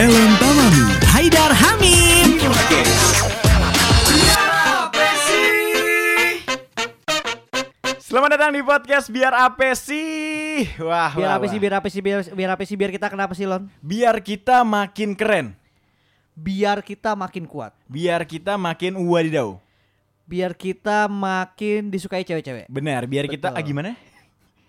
Ellen Tamami. Haidar Hamim. Selamat datang di podcast Biar Apa sih? Wah, Biar wah, apa sih, biar apa sih, biar, biar apa sih, biar kita kenapa sih Lon? Biar kita makin keren. Biar kita makin kuat. Biar kita makin wadidaw. Biar kita makin disukai cewek-cewek. Benar, biar kita Betul. ah, gimana?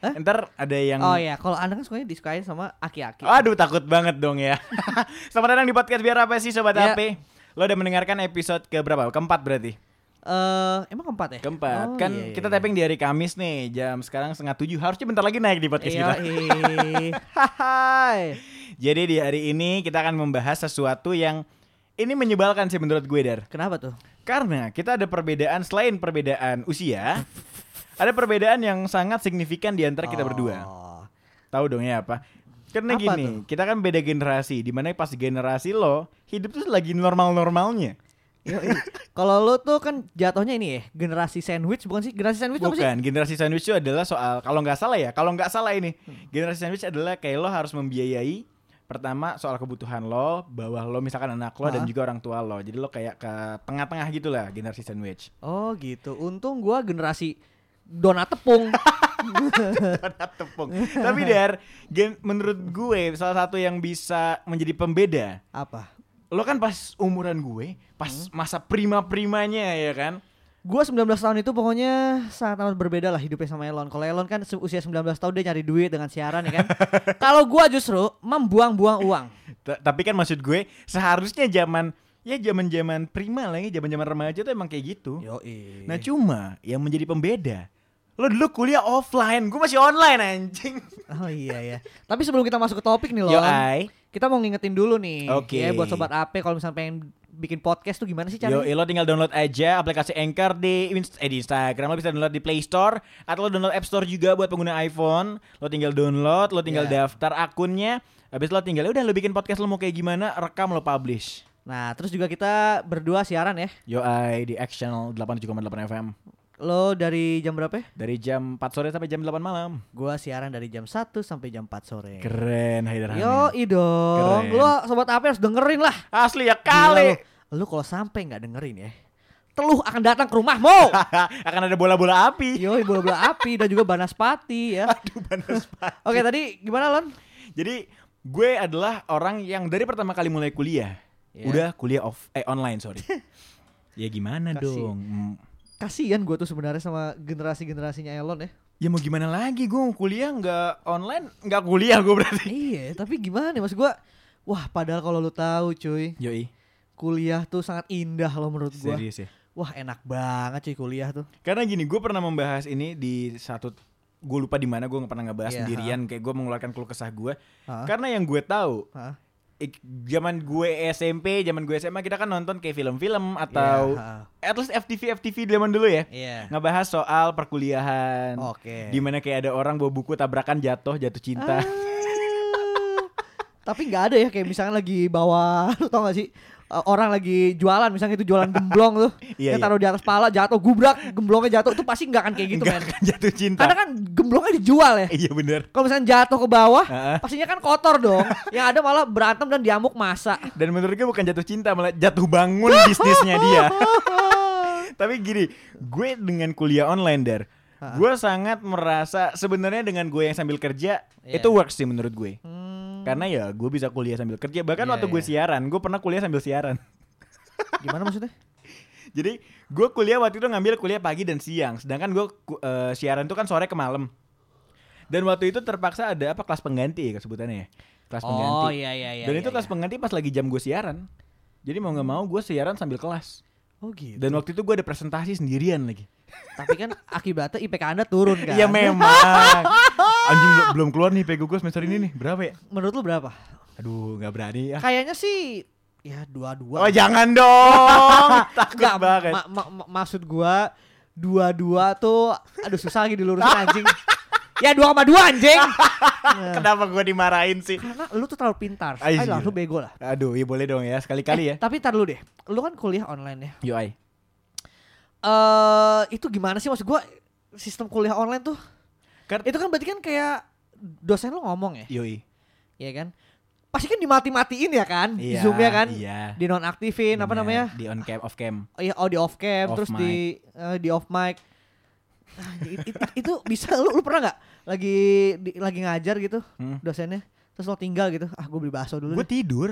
Hah? Ntar ada yang Oh ya, kalau anda kan sukanya disukai sama aki-aki. Aduh takut banget dong ya. Selamat datang di podcast Biar Apa sih Sobat Ya. AP. Lo udah mendengarkan episode ke berapa? Keempat berarti. Eh, emang keempat ya? Keempat. Oh, kan iya, iya, kita iya. tapping di hari Kamis nih, jam sekarang setengah tujuh. Harusnya bentar lagi naik di podcast Iya, kita. Hai. Jadi di hari ini kita akan membahas sesuatu yang ini menyebalkan sih menurut gue Dar. Kenapa tuh? Karena kita ada perbedaan selain perbedaan usia, ada perbedaan yang sangat signifikan di antara kita berdua. Oh. Tahu dong ya apa? Karena Apa gini, kita kan beda generasi. Di mana pas generasi lo hidup tuh lagi normal-normalnya. Kalau lu tuh kan jatuhnya ini ya, generasi sandwich bukan sih? Generasi sandwich apa sih? Bukan, generasi sandwich itu adalah soal kalau nggak salah ya, kalau nggak salah ini, Hmm. generasi sandwich adalah kayak lo harus membiayai pertama soal kebutuhan lo, bawah lo misalkan anak lo dan juga orang tua lo. Jadi lo kayak ke tengah-tengah gitu lah generasi sandwich. Oh gitu. Untung gua generasi donat tepung. Donat tepung. Tapi Dar, gen- menurut gue salah satu yang bisa menjadi pembeda, apa? lo kan pas umuran gue, pas Hmm. masa prima-primanya ya kan. Gua 19 tahun itu pokoknya sangat amat berbeda lah hidupnya sama Elon. Kalau Elon kan usia 19 tahun dia nyari duit dengan siaran ya kan. Kalau gua justru membuang-buang uang. Tapi kan maksud gue seharusnya zaman ya zaman-zaman prima lah ya, zaman-zaman remaja tuh emang kayak gitu. Yo Nah cuma yang menjadi pembeda Lo dulu kuliah offline Gue masih online anjing Oh iya ya. Tapi sebelum kita masuk ke topik nih loh. Yo ay Kita mau ngingetin dulu nih. Oke. Ya buat sobat AP kalau misalnya pengen bikin podcast tuh gimana sih Yo, caranya? lo tinggal download aja aplikasi Anchor di, eh, di Instagram Lo bisa download di Play Store Atau lo download App Store juga buat pengguna iPhone Lo tinggal download Lo tinggal Ya. daftar akunnya Habis lo tinggal udah lo bikin podcast lo mau kayak gimana Rekam lo publish Nah, terus juga kita berdua siaran ya. Yo ay di X Channel 87,8 FM Lo dari jam berapa ya? Dari jam 4 sore sampai jam 8 malam Gua siaran dari jam 1 sampai jam 4 sore. Keren Haidar. Yo, dong. Keren. Lo sobat AP harus dengerin lah. Asli ya Gila kali Lu, lu kalau sampai nggak dengerin ya, teluh akan datang ke rumahmu. Akan ada bola-bola api Yoi bola-bola api dan juga banaspati ya. Aduh banget. Oke tadi gimana Lon? Jadi gue adalah orang yang dari pertama kali mulai kuliah Iya. udah kuliah off eh online sorry. ya gimana Kasih. dong? Hmm. Kasian gue tuh sebenarnya sama generasi-generasinya Elon ya. Ya mau gimana lagi gue mau kuliah nggak online nggak kuliah gue berarti. iya, tapi gimana ya maksud gue? Wah, padahal kalau lu tahu cuy, Yoi kuliah tuh sangat indah loh menurut gue. serius ya. Wah, enak banget cuy kuliah tuh. Karena gini gue pernah membahas ini di satu gue lupa di mana gue nggak pernah ngebahas Iya, sendirian kayak gue mengeluarkan keluh kesah gue. Karena yang gue tahu Hah? Zaman gue SMP, zaman gue SMA kita kan nonton kayak film-film atau Iya, at least FTV FTV zaman dulu ya. Iya. Ngebahas soal perkuliahan. Oke. Di mana kayak ada orang bawa buku tabrakan jatuh, jatuh cinta. Ah. Tapi nggak ada ya kayak misalnya lagi bawa, lu tau gak sih? Eh, orang lagi jualan misalnya itu jualan gemblong tuh. Iya, yang iya. taruh di atas pala jatuh gubrak, gemblongnya jatuh itu pasti nggak akan kayak gitu akan jatuh cinta. Karena kan gemblongnya dijual ya. iya bener. Kalau misalnya jatuh ke bawah, pastinya kan kotor dong. Yang ada malah berantem dan diamuk masa. Dan menurut gue bukan jatuh cinta, malah jatuh bangun bisnisnya dia. Tapi gini, gue dengan kuliah online der, gue sangat merasa sebenarnya dengan gue yang sambil kerja Iya. itu works sih menurut gue. Hmm, Karena ya gue bisa kuliah sambil kerja. Bahkan Iya, waktu gue iya. siaran, gue pernah kuliah sambil siaran. gimana maksudnya? Jadi gue kuliah waktu itu ngambil kuliah pagi dan siang, sedangkan gue eh, siaran itu kan sore ke malam. Dan waktu itu terpaksa ada apa kelas pengganti ya sebutannya ya, kelas pengganti. Oh iya iya iya. dan iya, itu kelas iya. pengganti pas lagi jam gue siaran. Jadi mau nggak mau gue siaran sambil kelas. Oh gitu. Dan waktu itu gue ada presentasi sendirian lagi. Tapi kan akibatnya IPK Anda turun kan? Iya memang. Anjing belum, keluar nih PG gue semester ini nih. Berapa ya? Menurut lu berapa? Aduh nggak berani ya. Kayaknya sih ya dua-dua. Oh jangan dong. Takut Enggak, banget. ma- ma- ma- maksud gua dua-dua tuh aduh susah lagi dilurusin anjing. ya 2,2 anjing. Nah, Kenapa gue dimarahin sih? karena lu tuh terlalu pintar. Ay, Ayo lah iya. lu bego lah. Aduh, ya boleh dong ya sekali-kali ya. Eh, Tapi tar dulu deh. Lu kan kuliah online ya. Ay. Eh itu gimana sih maksud gua sistem kuliah online tuh? Kan- Itu kan berarti kan kayak dosen lu ngomong ya, Yoi. Iya kan? pasti kan dimati-matiin ya kan Iya, zoomnya kan Iya. di nonaktifin apa namanya Di on cam, off cam. oh, iya, oh di off cam Off terus di eh, di off mic Ah, it- it- it- itu bisa lu, lu pernah nggak lagi di- lagi ngajar gitu Hmm. dosennya terus lo tinggal gitu ah gue beli bakso dulu Gue tidur.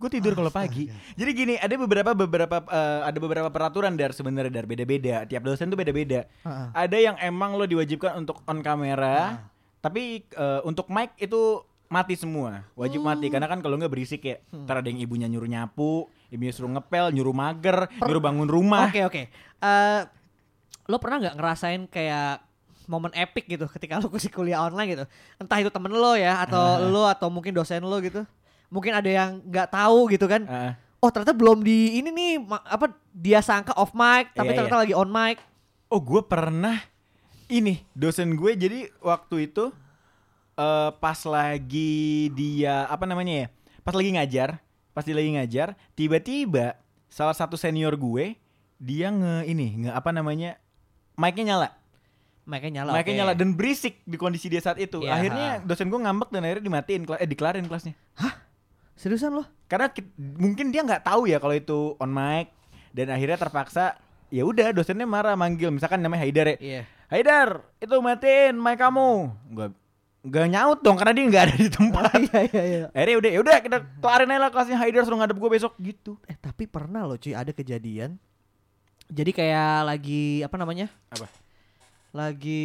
Gue tidur kalau pagi. Jadi gini, ada beberapa beberapa eh, ada beberapa peraturan dari sebenarnya dari beda-beda. Tiap dosen tuh beda-beda. Heeh. Ada yang emang lo diwajibkan untuk on kamera, tapi eh, untuk mic itu mati semua, wajib mati karena kan kalau nggak berisik ya. Ntar ada yang ibunya nyuruh nyapu, ibunya suruh ngepel, nyuruh mager, nyuruh bangun rumah. Oke oke. Eh, lo pernah nggak ngerasain kayak momen epic gitu ketika lo kuliah online gitu? Entah itu temen lo ya atau Ah. lo atau mungkin dosen lo gitu. Mungkin ada yang nggak tahu gitu kan? Heeh. Oh ternyata belum di ini nih apa dia sangka off mic tapi Iya, ternyata lagi on mic. Oh gue pernah ini dosen gue jadi waktu itu eh pas lagi dia apa namanya ya pas lagi ngajar pas dia lagi ngajar tiba-tiba salah satu senior gue dia nge ini nge apa namanya mic-nya nyala Mic-nya nyala. mic-nya oke. nyala dan berisik di kondisi dia saat itu Iya. akhirnya dosen gue ngambek dan akhirnya dimatiin eh dikelarin kelasnya Seriusan lo? karena ki- mungkin dia nggak tahu ya kalau itu on mic dan akhirnya terpaksa ya udah dosennya marah manggil misalkan namanya Haidar ya Iya. Haidar, itu matiin mic kamu. Gak gak nyaut dong karena dia nggak ada di tempat. iya iya iya. Akhirnya udah, ya udah kita kelarin aja lah kelasnya Haidar suruh ngadep gue besok gitu. Eh tapi pernah loh cuy ada kejadian. Jadi kayak lagi apa namanya? Apa? Lagi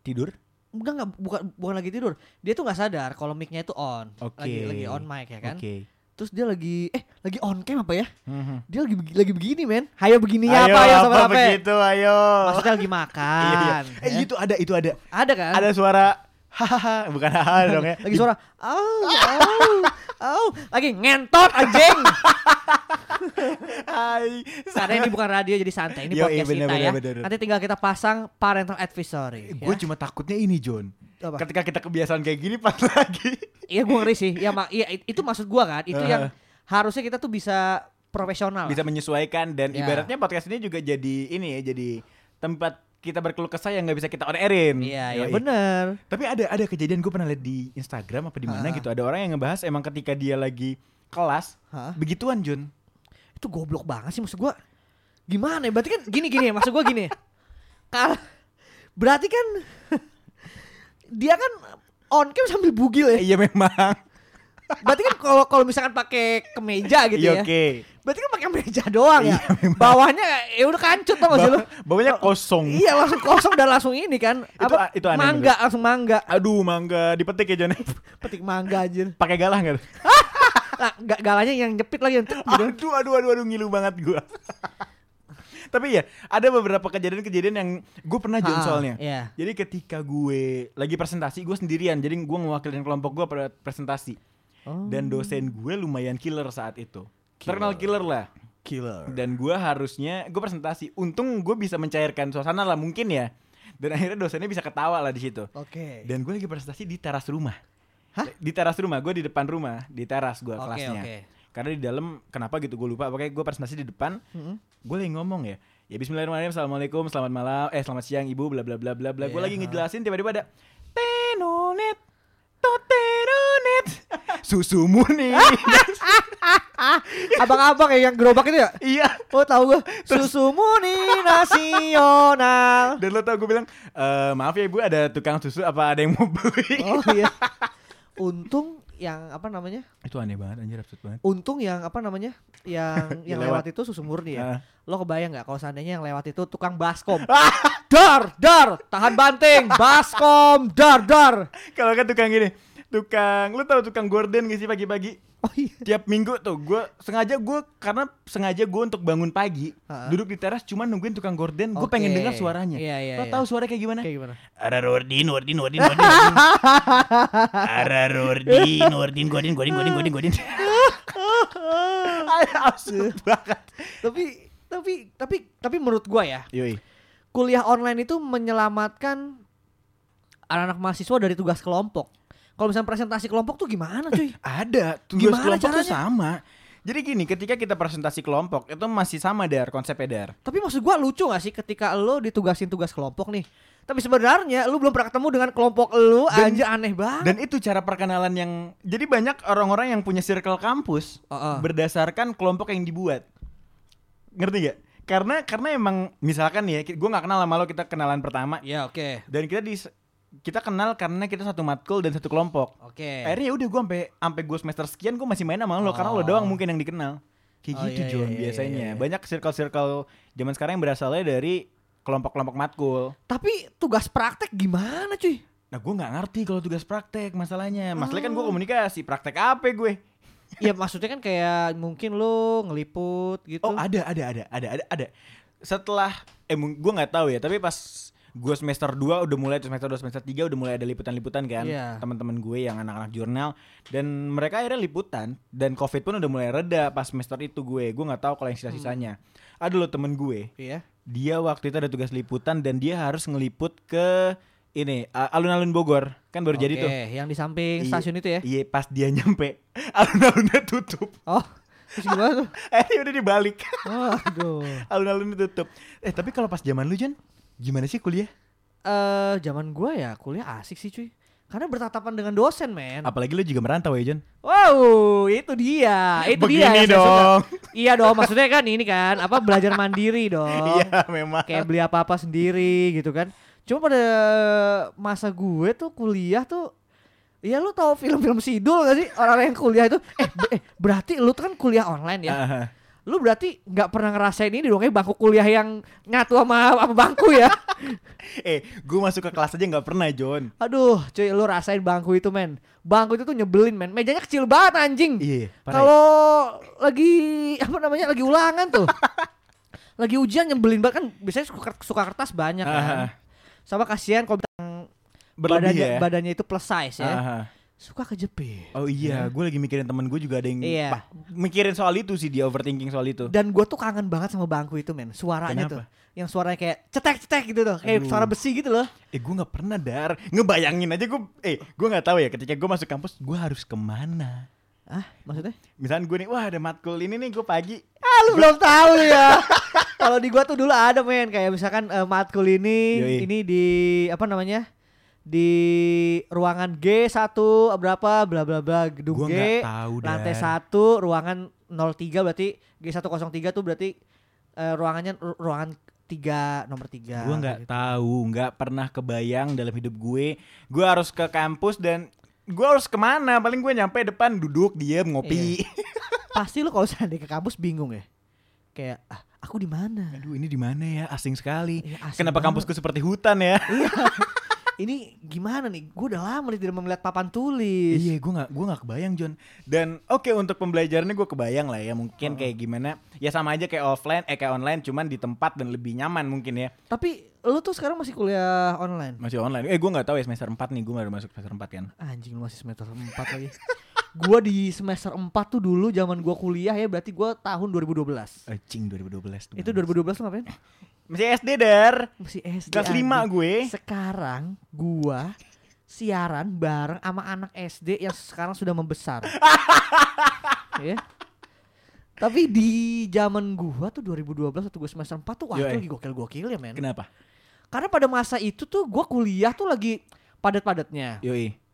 Tidur? Enggak enggak bukan bukan lagi tidur. Dia tuh nggak sadar kalau mic-nya itu on. Oke. Lagi lagi on mic ya kan. Oke. Terus dia lagi eh lagi on cam apa ya? Mhm. Dia lagi lagi begini men. Hayo begininya Ayo, apa ya sama apa? begitu, ayo. Maksudnya lagi Iya, iya. makan. Eh ya. itu ada, itu ada. Ada kan? Ada suara hahaha, bukan hahaha dong ya. Lagi suara au au au lagi ngentot anjing. Hai. Karena ini bukan radio jadi santai ini Yo, podcast iya, bener, kita bener, ya. bener. Nanti tinggal kita pasang parental advisory. Gue ya. cuma takutnya ini John. Apa? Ketika kita kebiasaan kayak gini pas lagi. Iya gue ngeri sih. Ya mak, iya it- itu maksud gua kan. Itu yang harusnya kita tuh bisa profesional. bisa menyesuaikan dan Ya. ibaratnya podcast ini juga jadi ini ya jadi tempat kita berkeluh kesah yang nggak bisa kita on airin. Iya, iya Yoi. bener. Tapi ada ada kejadian gue pernah lihat di Instagram apa di mana gitu ada orang yang ngebahas emang ketika dia lagi kelas Hah? begituan Jun. Itu goblok banget sih maksud gua. Gimana ya? Berarti kan gini gini maksud gua gini. Kal berarti kan dia kan on cam sambil bugil ya. Iya memang. Berarti kan kalau kalau misalkan pakai kemeja gitu Iya ya. oke. Berarti kan pakai meja doang ya. Iya, memang. Bawahnya ya udah kancut tau gak sih lu? Ba- Bawahnya kosong. Iya langsung kosong dan langsung ini kan. Itu a- itu aneh mangga langsung mangga. Aduh mangga dipetik ya Jon. Petik mangga anjir. Pakai galah nggak? tuh? Nah, ga- galanya yang jepit lagi yang gitu. Aduh aduh aduh aduh ngilu banget gua. Tapi ya ada beberapa kejadian-kejadian yang gue pernah Ha, soalnya. Iya. Jadi ketika gue lagi presentasi, gue sendirian. Jadi gue mewakilin kelompok gue pada presentasi. Oh. Dan dosen gue lumayan killer saat itu. Terkenal killer lah. killer. Dan gue harusnya, gue presentasi. Untung gue bisa mencairkan suasana lah mungkin ya. Dan akhirnya dosennya bisa ketawa lah di situ. Oke. Dan gue lagi presentasi di teras rumah. Hah? Di teras rumah, gue di depan rumah, di teras gue Oke, kelasnya. oke. Karena di dalam kenapa gitu gue lupa. Pokoknya gue presentasi di depan, Mm-mm. gue lagi ngomong ya ya Bismillahirrahmanirrahim Assalamualaikum selamat malam eh selamat siang ibu bla bla bla bla bla gue Iya, lagi ngejelasin tiba-tiba ada tenonet susu murni Abang-abang ya yang gerobak itu ya? iya Oh tahu gua. Susu murni nasional. dan lo tau gue bilang "Eh, maaf ya ibu ada tukang susu apa ada yang mau beli Oh iya. Untung yang apa namanya? itu aneh banget anjir absurd banget Untung yang apa namanya? Yang yang lewat. lewat itu susu murni ya. Lo kebayang nggak kalau seandainya yang lewat itu tukang baskom? dar, dar, tahan banting, baskom, dar, dar. kalau kan tukang gini tukang lu tau tukang gorden gak sih pagi-pagi Oh iya. tiap minggu tuh gue sengaja gue karena sengaja gue untuk bangun pagi Ha-ha. duduk di teras cuma nungguin tukang gorden gue Oke. pengen dengar suaranya Iya, iya, lo iya. tahu suara kayak gimana Kayak gimana? Ara Nurdin, Nurdin, Nurdin, Nurdin. Ara Nurdin, Nurdin, Godin, Godin, Godin, Godin, Godin. absurd banget tapi tapi tapi tapi menurut gua ya, Yoi. kuliah online itu menyelamatkan anak-anak mahasiswa dari tugas kelompok. Kalau misalnya presentasi kelompok tuh gimana cuy? ada tugas Gimana kelompok tuh caranya? sama Jadi gini, ketika kita presentasi kelompok itu masih sama dar konsepnya dar. Tapi maksud gua lucu gak sih ketika lo ditugasin tugas kelompok nih. Tapi sebenarnya lu belum pernah ketemu dengan kelompok lu Dan- anjir aneh banget. Dan itu cara perkenalan yang jadi banyak orang-orang yang punya circle kampus Heeh. berdasarkan kelompok yang dibuat. Ngerti gak? Karena karena emang misalkan ya, gue nggak kenal sama lo kita kenalan pertama Ya oke. dan kita di kita kenal karena kita satu matkul dan satu kelompok. Oke. Akhirnya ya udah gue sampai sampai gue semester sekian gue masih main sama lo karena lo Oh. doang mungkin yang dikenal. Kayak Oh, gitu iya, John iya, iya, biasanya. iya, iya. Banyak circle-circle zaman sekarang yang berasalnya dari kelompok-kelompok matkul. Tapi tugas praktek gimana cuy? Nah gue nggak ngerti kalau tugas praktek masalahnya. Masalahnya kan gue Oh. komunikasi. Praktek apa gue? ya maksudnya kan kayak mungkin lu ngeliput gitu. Oh ada ada ada ada ada ada. Setelah eh gue nggak tahu ya. Tapi pas gue semester 2 udah mulai semester 2 semester 3 udah mulai ada liputan-liputan kan. Iya. Teman-teman gue yang anak-anak jurnal dan mereka akhirnya liputan dan covid pun udah mulai reda pas semester itu gue. Gue nggak tahu kalau yang sisa-sisanya. Ada loh temen gue. Iya. Dia waktu itu ada tugas liputan dan dia harus ngeliput ke ini alun-alun Bogor kan baru jadi Oke, tuh. yang di samping Iya, stasiun itu ya. Iya pas dia nyampe alun-alunnya tutup. Oh, terus gimana tuh? Eh udah dibalik. Waduh. alun-alunnya tutup. Eh tapi kalau pas zaman lu Jan, gimana sih kuliah? Eh, zaman gua ya kuliah asik sih cuy. Karena bertatapan dengan dosen, men. Apalagi lu juga merantau ya Jan. Wow, itu dia. Itu dia Begini yang saya suka. dong. Iya dong, maksudnya kan ini kan apa belajar mandiri dong. Iya memang. Kayak beli apa-apa sendiri gitu kan. Cuma pada masa gue tuh kuliah tuh Iya lu tahu film-film Sidul gak sih orang-orang yang kuliah itu eh, eh berarti lu tuh kan kuliah online ya. Lu berarti nggak pernah ngerasain ini dong kayak bangku kuliah yang nyatu sama apa bangku ya. eh, gue masuk ke kelas aja nggak pernah John. Aduh, cuy lu rasain bangku itu men. Bangku itu tuh nyebelin men. Mejanya kecil banget anjing. Iya. parah ya. Kalau lagi apa namanya lagi ulangan tuh. lagi ujian nyebelin banget kan biasanya suka, suka kertas banyak kan. Sama kasihan kalau badannya, ya. badannya itu plus size ya. Ah, Suka kejepit. Oh iya, gue lagi mikirin temen gue juga ada yang Iya. pa- mikirin soal itu sih dia overthinking soal itu. Dan gue tuh kangen banget sama bangku itu men. Suaranya Kenapa? tuh. Yang suaranya kayak cetek-cetek gitu tuh. Kayak Aduh. suara besi gitu loh. Eh gue nggak pernah dar ngebayangin aja gue eh gue nggak tahu ya ketika gue masuk kampus gue harus ke mana Ah, maksudnya? misalnya gue nih wah ada matkul ini nih gue pagi Ah, lu belum tahu ya. Kalau di gua tuh dulu ada men kayak misalkan eh, matkul ini Yoi. ini di apa namanya? Di ruangan G1 berapa bla bla bla gedung Gua G. tahu, lantai. 1 ruangan 03 berarti G103 tuh berarti eh, ruangannya ru- ruangan 3 nomor 3. gue nggak tahu nggak pernah kebayang dalam hidup gue gue harus ke kampus dan gue harus ke mana paling gue nyampe depan duduk diem ngopi Pasti lu kalau seandainya ke kampus bingung ya. Kayak ah, aku di mana? aduh ini di mana ya asing sekali Iya, asing kenapa banget. kampusku seperti hutan ya Iya. Ini gimana nih? Gue udah lama nih tidak melihat papan tulis. Iya, gue nggak gue nggak kebayang John. Dan oke untuk pembelajarannya gue kebayang lah ya mungkin kayak gimana. Ya sama aja kayak offline, eh kayak online, cuman di tempat dan lebih nyaman mungkin ya. Tapi lu tuh sekarang masih kuliah online. Masih online. Eh gue nggak tahu ya semester 4 nih, gue baru masuk semester 4 kan. Anjing lu masih semester 4 lagi. gua di semester 4 tuh dulu zaman gua kuliah ya berarti gua tahun 2012. Anjing 2012 tuh. Itu 2012 lu ngapain? Masih SD dar. Masih SD. Kelas 5 anjing. gue. Sekarang gua siaran bareng sama anak SD yang sekarang sudah membesar. ya. Tapi di zaman gua tuh 2012 waktu gua semester 4 tuh wah Yo, itu eh. lagi gokil-gokil ya men. Kenapa? Karena pada masa itu tuh gua kuliah tuh lagi padat-padatnya. Yoi.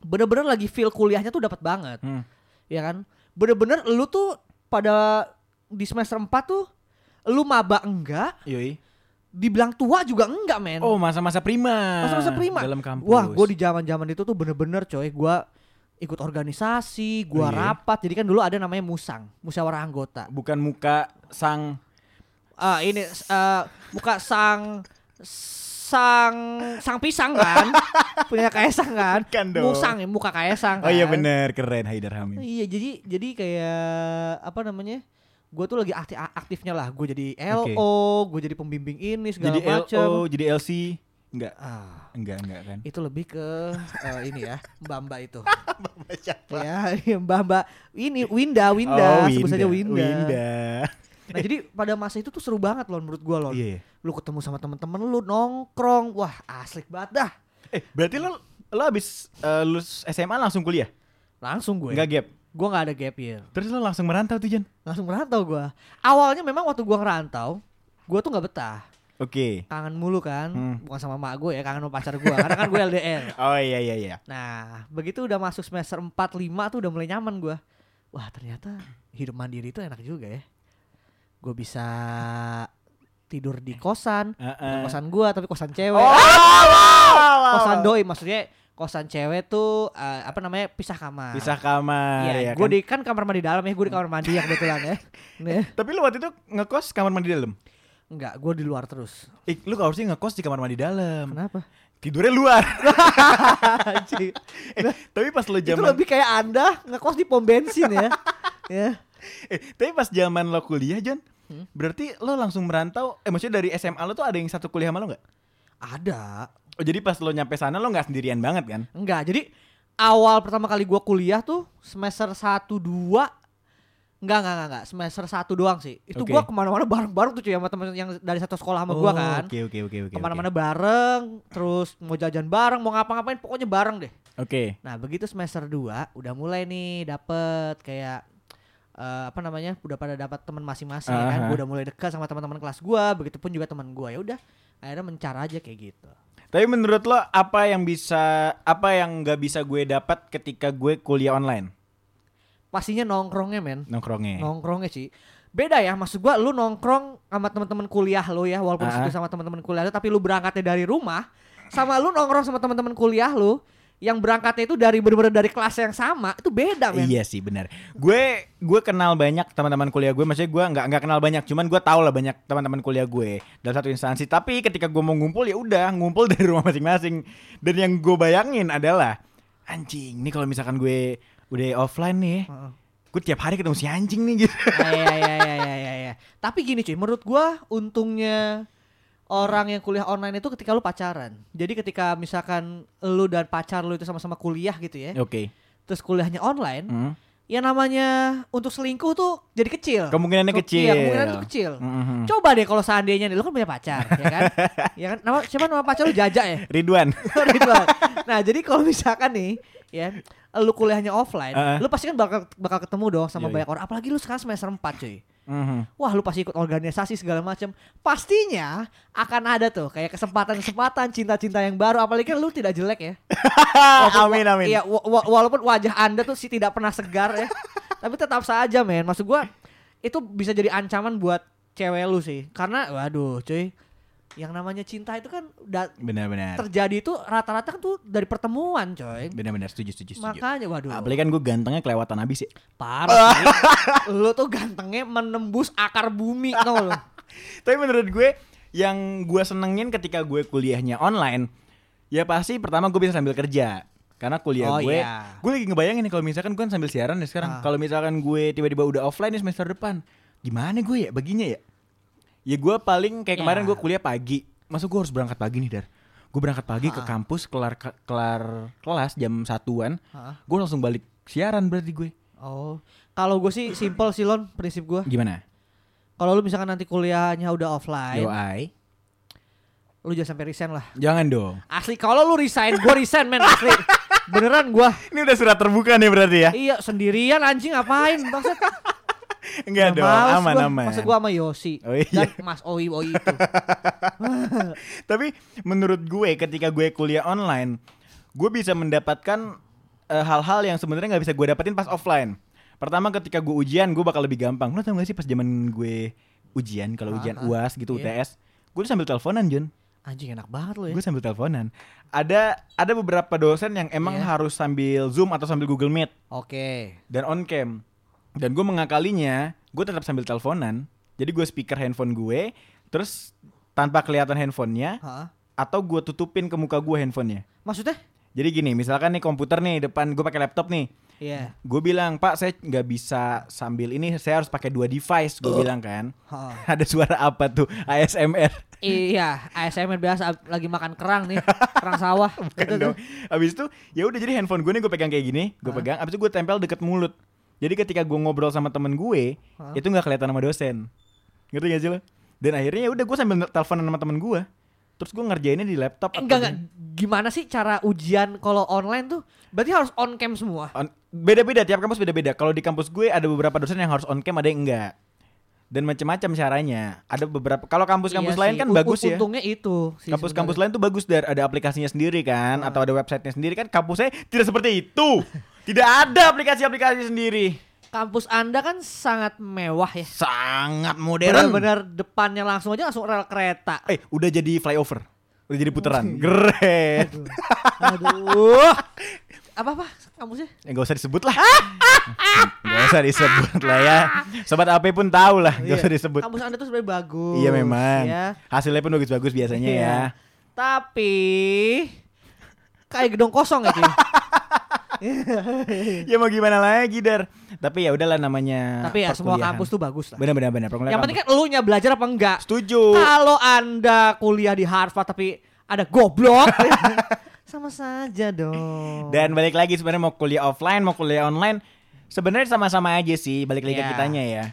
Bener-bener lagi feel kuliahnya tuh dapat banget. Hmm. ya kan bener-bener lu tuh pada di semester 4 tuh lu maba enggak Yoi. dibilang tua juga enggak men Oh masa-masa prima. masa-masa prima Dalam kampus. wah gue di zaman zaman itu tuh bener-bener coy gua ikut organisasi gua Oh, iya? rapat jadi kan dulu ada namanya musang musyawarah anggota Bukan muka sang ah ini eh, muka sang sang sang pisang kan punya kaisang kan Bukan dong. musang ya muka kaisang Oh iya kan. bener keren Haidar Hamim. Iya jadi jadi kayak apa namanya? Gue tuh lagi aktif aktifnya lah. Gue jadi LO, gue jadi pembimbing ini segala Jadi macam. LO, jadi LC. Enggak. Ah, Enggak, enggak kan. itu lebih ke eh, ini ya, Mbak Mbak itu. Siapa? ya, Mbak Mbak ini Winda, Winda, Oh, sebut saja Winda. Winda. Nah, jadi pada masa itu tuh seru banget loh menurut gue loh. Iya. Lu ketemu sama temen-temen lu nongkrong, wah asik banget dah. Eh, berarti lo lo abis eh, lulus SMA langsung kuliah? Langsung gue. Enggak gap. Gua nggak ada gap year. Terus lo langsung merantau tuh Jan? Langsung merantau gua. Awalnya memang waktu gua ngerantau, gua tuh nggak betah. Oke. Kangen mulu kan, Hmm. bukan sama mak gue ya, kangen sama pacar gua. Karena kan gue LDR. Oh iya iya iya. Nah, begitu udah masuk semester 4 5 tuh udah mulai nyaman gua. Wah, ternyata hidup mandiri itu enak juga ya. Gue bisa tidur di kosan, Heeh. Bukan kosan gua tapi kosan cewek. Oh, Ah, kosan doi maksudnya kosan cewek tuh eh, apa namanya pisah kamar. Pisah kamar Iya, ya gue kan? di kan kamar mandi dalam ya, gue di kamar mandi ya kebetulan ya. Nih, Tapi lu waktu itu ngekos kamar mandi dalam? enggak, gue di luar terus. Eh, lu harusnya ngekos di kamar mandi dalam. Kenapa? Tidurnya luar. Eh, tapi pas lu Itu zaman lebih kayak Anda ngekos di pom bensin ya. ya. eh, tapi pas zaman lo kuliah, John, Hmm? berarti lo langsung merantau. Eh, maksudnya dari SMA lo tuh ada yang satu kuliah sama lo nggak? Ada. Oh, jadi pas lo nyampe sana lo nggak sendirian banget kan? Enggak, jadi awal pertama kali gua kuliah tuh semester 1 2 Enggak, enggak, enggak, enggak. Semester 1 doang sih. Itu Oke. gua ke mana-mana bareng-bareng tuh cuy sama temen yang dari satu sekolah sama gua Oh, kan. Oke oke oke oke. Ke mana-mana bareng, terus mau jajan bareng, mau ngapa-ngapain, pokoknya bareng deh. Oke. Nah begitu semester 2 udah mulai nih dapet kayak eh, apa namanya udah pada dapat teman masing-masing ya kan Aha. gue udah mulai dekat sama teman-teman kelas gua begitupun juga teman gua ya udah akhirnya mencar aja kayak gitu Tapi menurut lo apa yang bisa apa yang nggak bisa gue dapat ketika gue kuliah online? pastinya nongkrongnya men Nongkrongnya. nongkrongnya sih beda ya maksud gua lu nongkrong sama teman-teman kuliah lo ya walaupun Ah. situ sama teman-teman kuliah lo tapi lu berangkatnya dari rumah sama lu nongkrong sama teman-teman kuliah lu yang berangkatnya itu dari bener-bener dari kelas yang sama itu beda men Iya sih benar. Gue gue kenal banyak teman-teman kuliah gue. Maksudnya gue nggak nggak kenal banyak. Cuman gue tahu lah banyak teman-teman kuliah gue dalam satu instansi. Tapi ketika gue mau ngumpul ya udah ngumpul dari rumah masing-masing. Dan yang gue bayangin adalah anjing. Nih kalau misalkan gue udah offline nih, gue tiap hari ketemu si anjing nih gitu. Iya, iya, iya, iya, iya, iya. Tapi gini cuy, menurut gua untungnya orang yang kuliah online itu ketika lu pacaran. Jadi ketika misalkan lu dan pacar lu itu sama-sama kuliah gitu ya, Oke. terus kuliahnya online, Hmm. ya namanya untuk selingkuh tuh jadi kecil. Kemungkinannya Ke- kecil. Iya, kemungkinan tuh kecil. Mhm. Coba deh kalau seandainya nih lu kan punya pacar, ya kan? ya kan? Nama siapa nama pacar lu Jaja ya? Ridwan. Ridwan. nah, jadi kalau misalkan nih, ya, lu kuliahnya offline, Heeh. lu pasti kan bakal bakal ketemu dong sama Yoi. banyak orang. Apalagi lu sekarang semester 4, cuy. Mhm. Wah lu pasti ikut organisasi segala macam. Pastinya akan ada tuh kayak kesempatan-kesempatan cinta-cinta yang baru. Apalagi kan lu tidak jelek ya. Walaupun- amin amin. Iya wa- wa- walaupun wajah anda tuh sih tidak pernah segar ya. Tapi tetap saja men. Maksud gua itu bisa jadi ancaman buat cewek lu sih. Karena waduh cuy. Yang namanya cinta itu kan udah Benar-benar. terjadi itu rata-rata kan tuh dari pertemuan coy. Benar-benar setuju setuju setuju. Makanya waduh. Apalagi kan gue gantengnya kelewatan abis ya. Parah sih. lu tuh gantengnya menembus akar bumi tau lu. Tapi menurut gue yang gue senengin ketika gue kuliahnya online, ya pasti pertama gue bisa sambil kerja. Karena kuliah Oh, gue, iya. gue lagi ngebayangin nih kalau misalkan gue kan sambil siaran ya sekarang. Ah. Kalau misalkan gue tiba-tiba udah offline nih semester depan, gimana gue ya baginya ya? Ya gue paling kayak kemarin Ya. gue kuliah pagi, masuk gue harus berangkat pagi nih dar. Gue berangkat pagi ke Ah. kampus, kelar kelar kelas jam satuan, gue langsung balik siaran berarti gue. Oh, kalau gue sih simple sih Lon, prinsip gue. Gimana? Kalau lu misalkan nanti kuliahnya udah offline, lu jangan sampai resign lah. Jangan dong. Asli, kalau lu resign, gue resign men asli. Beneran gue. Ini udah surat terbuka nih berarti ya? Iya, sendirian anjing ngapain? Maksud Enggak dong, males aman gua. aman. Maksud gue sama Yosi Oh iya. dan Mas Oi Oi itu. Tapi menurut gue ketika gue kuliah online, gue bisa mendapatkan eh, hal-hal yang sebenarnya nggak bisa gue dapetin pas offline. Pertama ketika gue ujian, gue bakal lebih gampang. Lo tau gak sih pas zaman gue ujian, kalau Ah, ujian ah. UAS gitu Iya. UTS, gue tuh sambil teleponan Jun. Anjing enak banget lu ya. Gue sambil teleponan. Ada ada beberapa dosen yang emang Iya. harus sambil Zoom atau sambil Google Meet Oke. dan on cam. Dan gue mengakalinya, gue tetap sambil teleponan. Jadi gue speaker handphone gue, terus tanpa kelihatan handphonenya, Hah? atau gue tutupin ke muka gue handphonenya. Maksudnya? Jadi gini, misalkan nih komputer nih depan gue pakai laptop nih, Iya. gue bilang Pak saya nggak bisa sambil ini, saya harus pakai dua device, gue bilang kan. Hah. Ada suara apa tuh? ASMR. Iya, ASMR biasa lagi makan kerang nih, kerang sawah. Bukan Gitu tuh. dong. Abis itu ya udah jadi handphone gue nih gue pegang kayak gini, gue Hah? pegang. Abis itu gue tempel deket mulut. Jadi ketika gue ngobrol sama temen gue, Hah? itu nggak kelihatan sama dosen. Ngerti gak sih lo? Dan akhirnya ya udah gue sambil teleponan sama temen gue. terus gue ngerjainnya di laptop. Eh, enggak enggak gimana sih cara ujian kalau online tuh berarti harus on cam semua. Beda-beda tiap kampus beda-beda. Kalau di kampus gue ada beberapa dosen yang harus on cam, ada yang enggak. Dan macam-macam caranya. Ada beberapa kalau kampus-kampus Iya lain sih, kan un- bagus ya. Untungnya itu. Kampus-kampus lain tuh bagus dar ada aplikasinya sendiri kan Ah. atau ada websitenya sendiri kan kampusnya tidak seperti itu. tidak ada aplikasi-aplikasi sendiri. kampus Anda kan sangat mewah ya. Sangat modern. Benar-benar depannya langsung aja langsung rel kereta. Eh, udah jadi flyover. Udah jadi putaran. Keren. Aduh. Apa apa kampusnya? Ya gak usah disebut lah. gak usah disebut lah ya. Sobat AP pun tahu lah, gak Iya. usah disebut. Kampus Anda tuh sebenarnya bagus. Iya memang. Ya. Hasilnya pun bagus-bagus biasanya Iya. ya. Tapi kayak gedung kosong ya. Ya mau gimana lagi, Dar. Tapi ya udahlah namanya Tapi ya semua kampus tuh bagus lah. Benar-benar benar. Yang penting kan elunya belajar apa enggak. setuju. Kalau Anda kuliah di Harvard tapi ada goblok sama saja dong. Dan balik lagi sebenarnya mau kuliah offline, mau kuliah online, sebenarnya sama-sama aja sih. Balik lagi ke Iya. kitanya ya.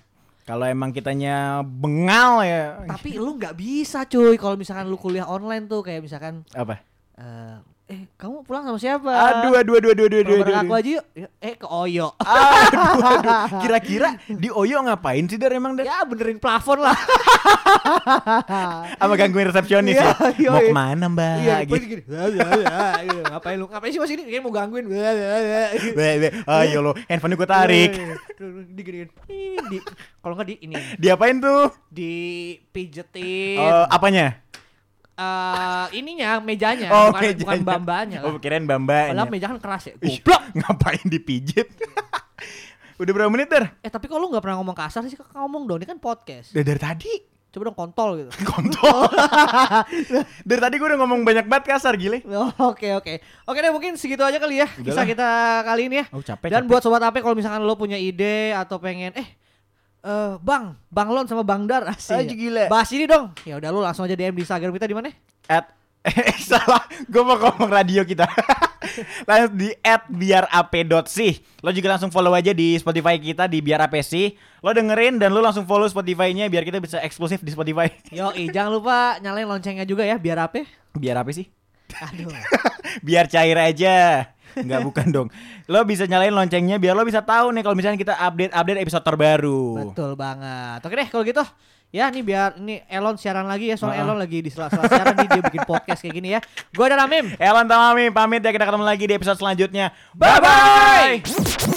Kalau emang kitanya bengal ya. tapi lu nggak bisa cuy kalau misalkan lu kuliah online tuh kayak misalkan Apa? eh, eh kamu pulang sama siapa? Aduh, aduh, aduh, aduh, aduh, aduh, aduh. aku aja yuk. Ya, Eh ke Oyo. Aduh, aduh. Kira-kira di Oyo ngapain sih Dar emang Dar? ya benerin plafon lah. Sama gangguin resepsionis ya. Iya, iya, Mau iya. ke mana Mbak? Iya, Gitu. gini, gini. Gitu, Ngapain lu? Ngapain sih masih ini? Kayaknya mau gangguin. Be, be. Ayo lo, handphone gue tarik. Di gini, di kalau nggak di ini Diapain tuh? di pijetin Eh, apanya? Eh ininya mejanya Oh, bukan, bukan mejanya. bambanya Oh, kirain bambanya. Padahal meja kan keras ya. Goblok. Ngapain dipijit? Udah berapa menit, Dar? Eh tapi kalau lu nggak pernah ngomong kasar sih ngomong dong. Ini kan podcast. Udah dari tadi. Coba dong kontol gitu. Kontol. dari tadi gue udah ngomong banyak banget kasar, gile. Oke oke oke deh mungkin segitu aja kali ya Udahlah. kisah kita kali ini ya. Oh, capek. Dan buat sobat AP kalau misalkan lo punya ide atau pengen eh eh bang, bang Lon sama bang Dar asik. Aja gila. Bahas ini dong. Ya udah lu langsung aja DM di Instagram kita di mana? At eh salah, gue mau ngomong radio kita. langsung di at biarap.sih. Lo juga langsung follow aja di Spotify kita di biar apa sih. Lo dengerin dan lo langsung follow Spotify-nya biar kita bisa eksklusif di Spotify. Yo, jangan lupa nyalain loncengnya juga ya biar apa? biar apa sih? Aduh. biar cair aja. Enggak bukan dong. Lo bisa nyalain loncengnya biar lo bisa tahu nih kalau misalnya kita update-update episode terbaru. Betul banget. Oke deh kalau gitu. Ya nih biar ini Elon siaran lagi ya soalnya Ah. Elon lagi di sela-sela siaran nih dia bikin podcast kayak gini ya. Gua ada Ramim. Elon Tamami pamit ya kita ketemu lagi di episode selanjutnya. Bye bye.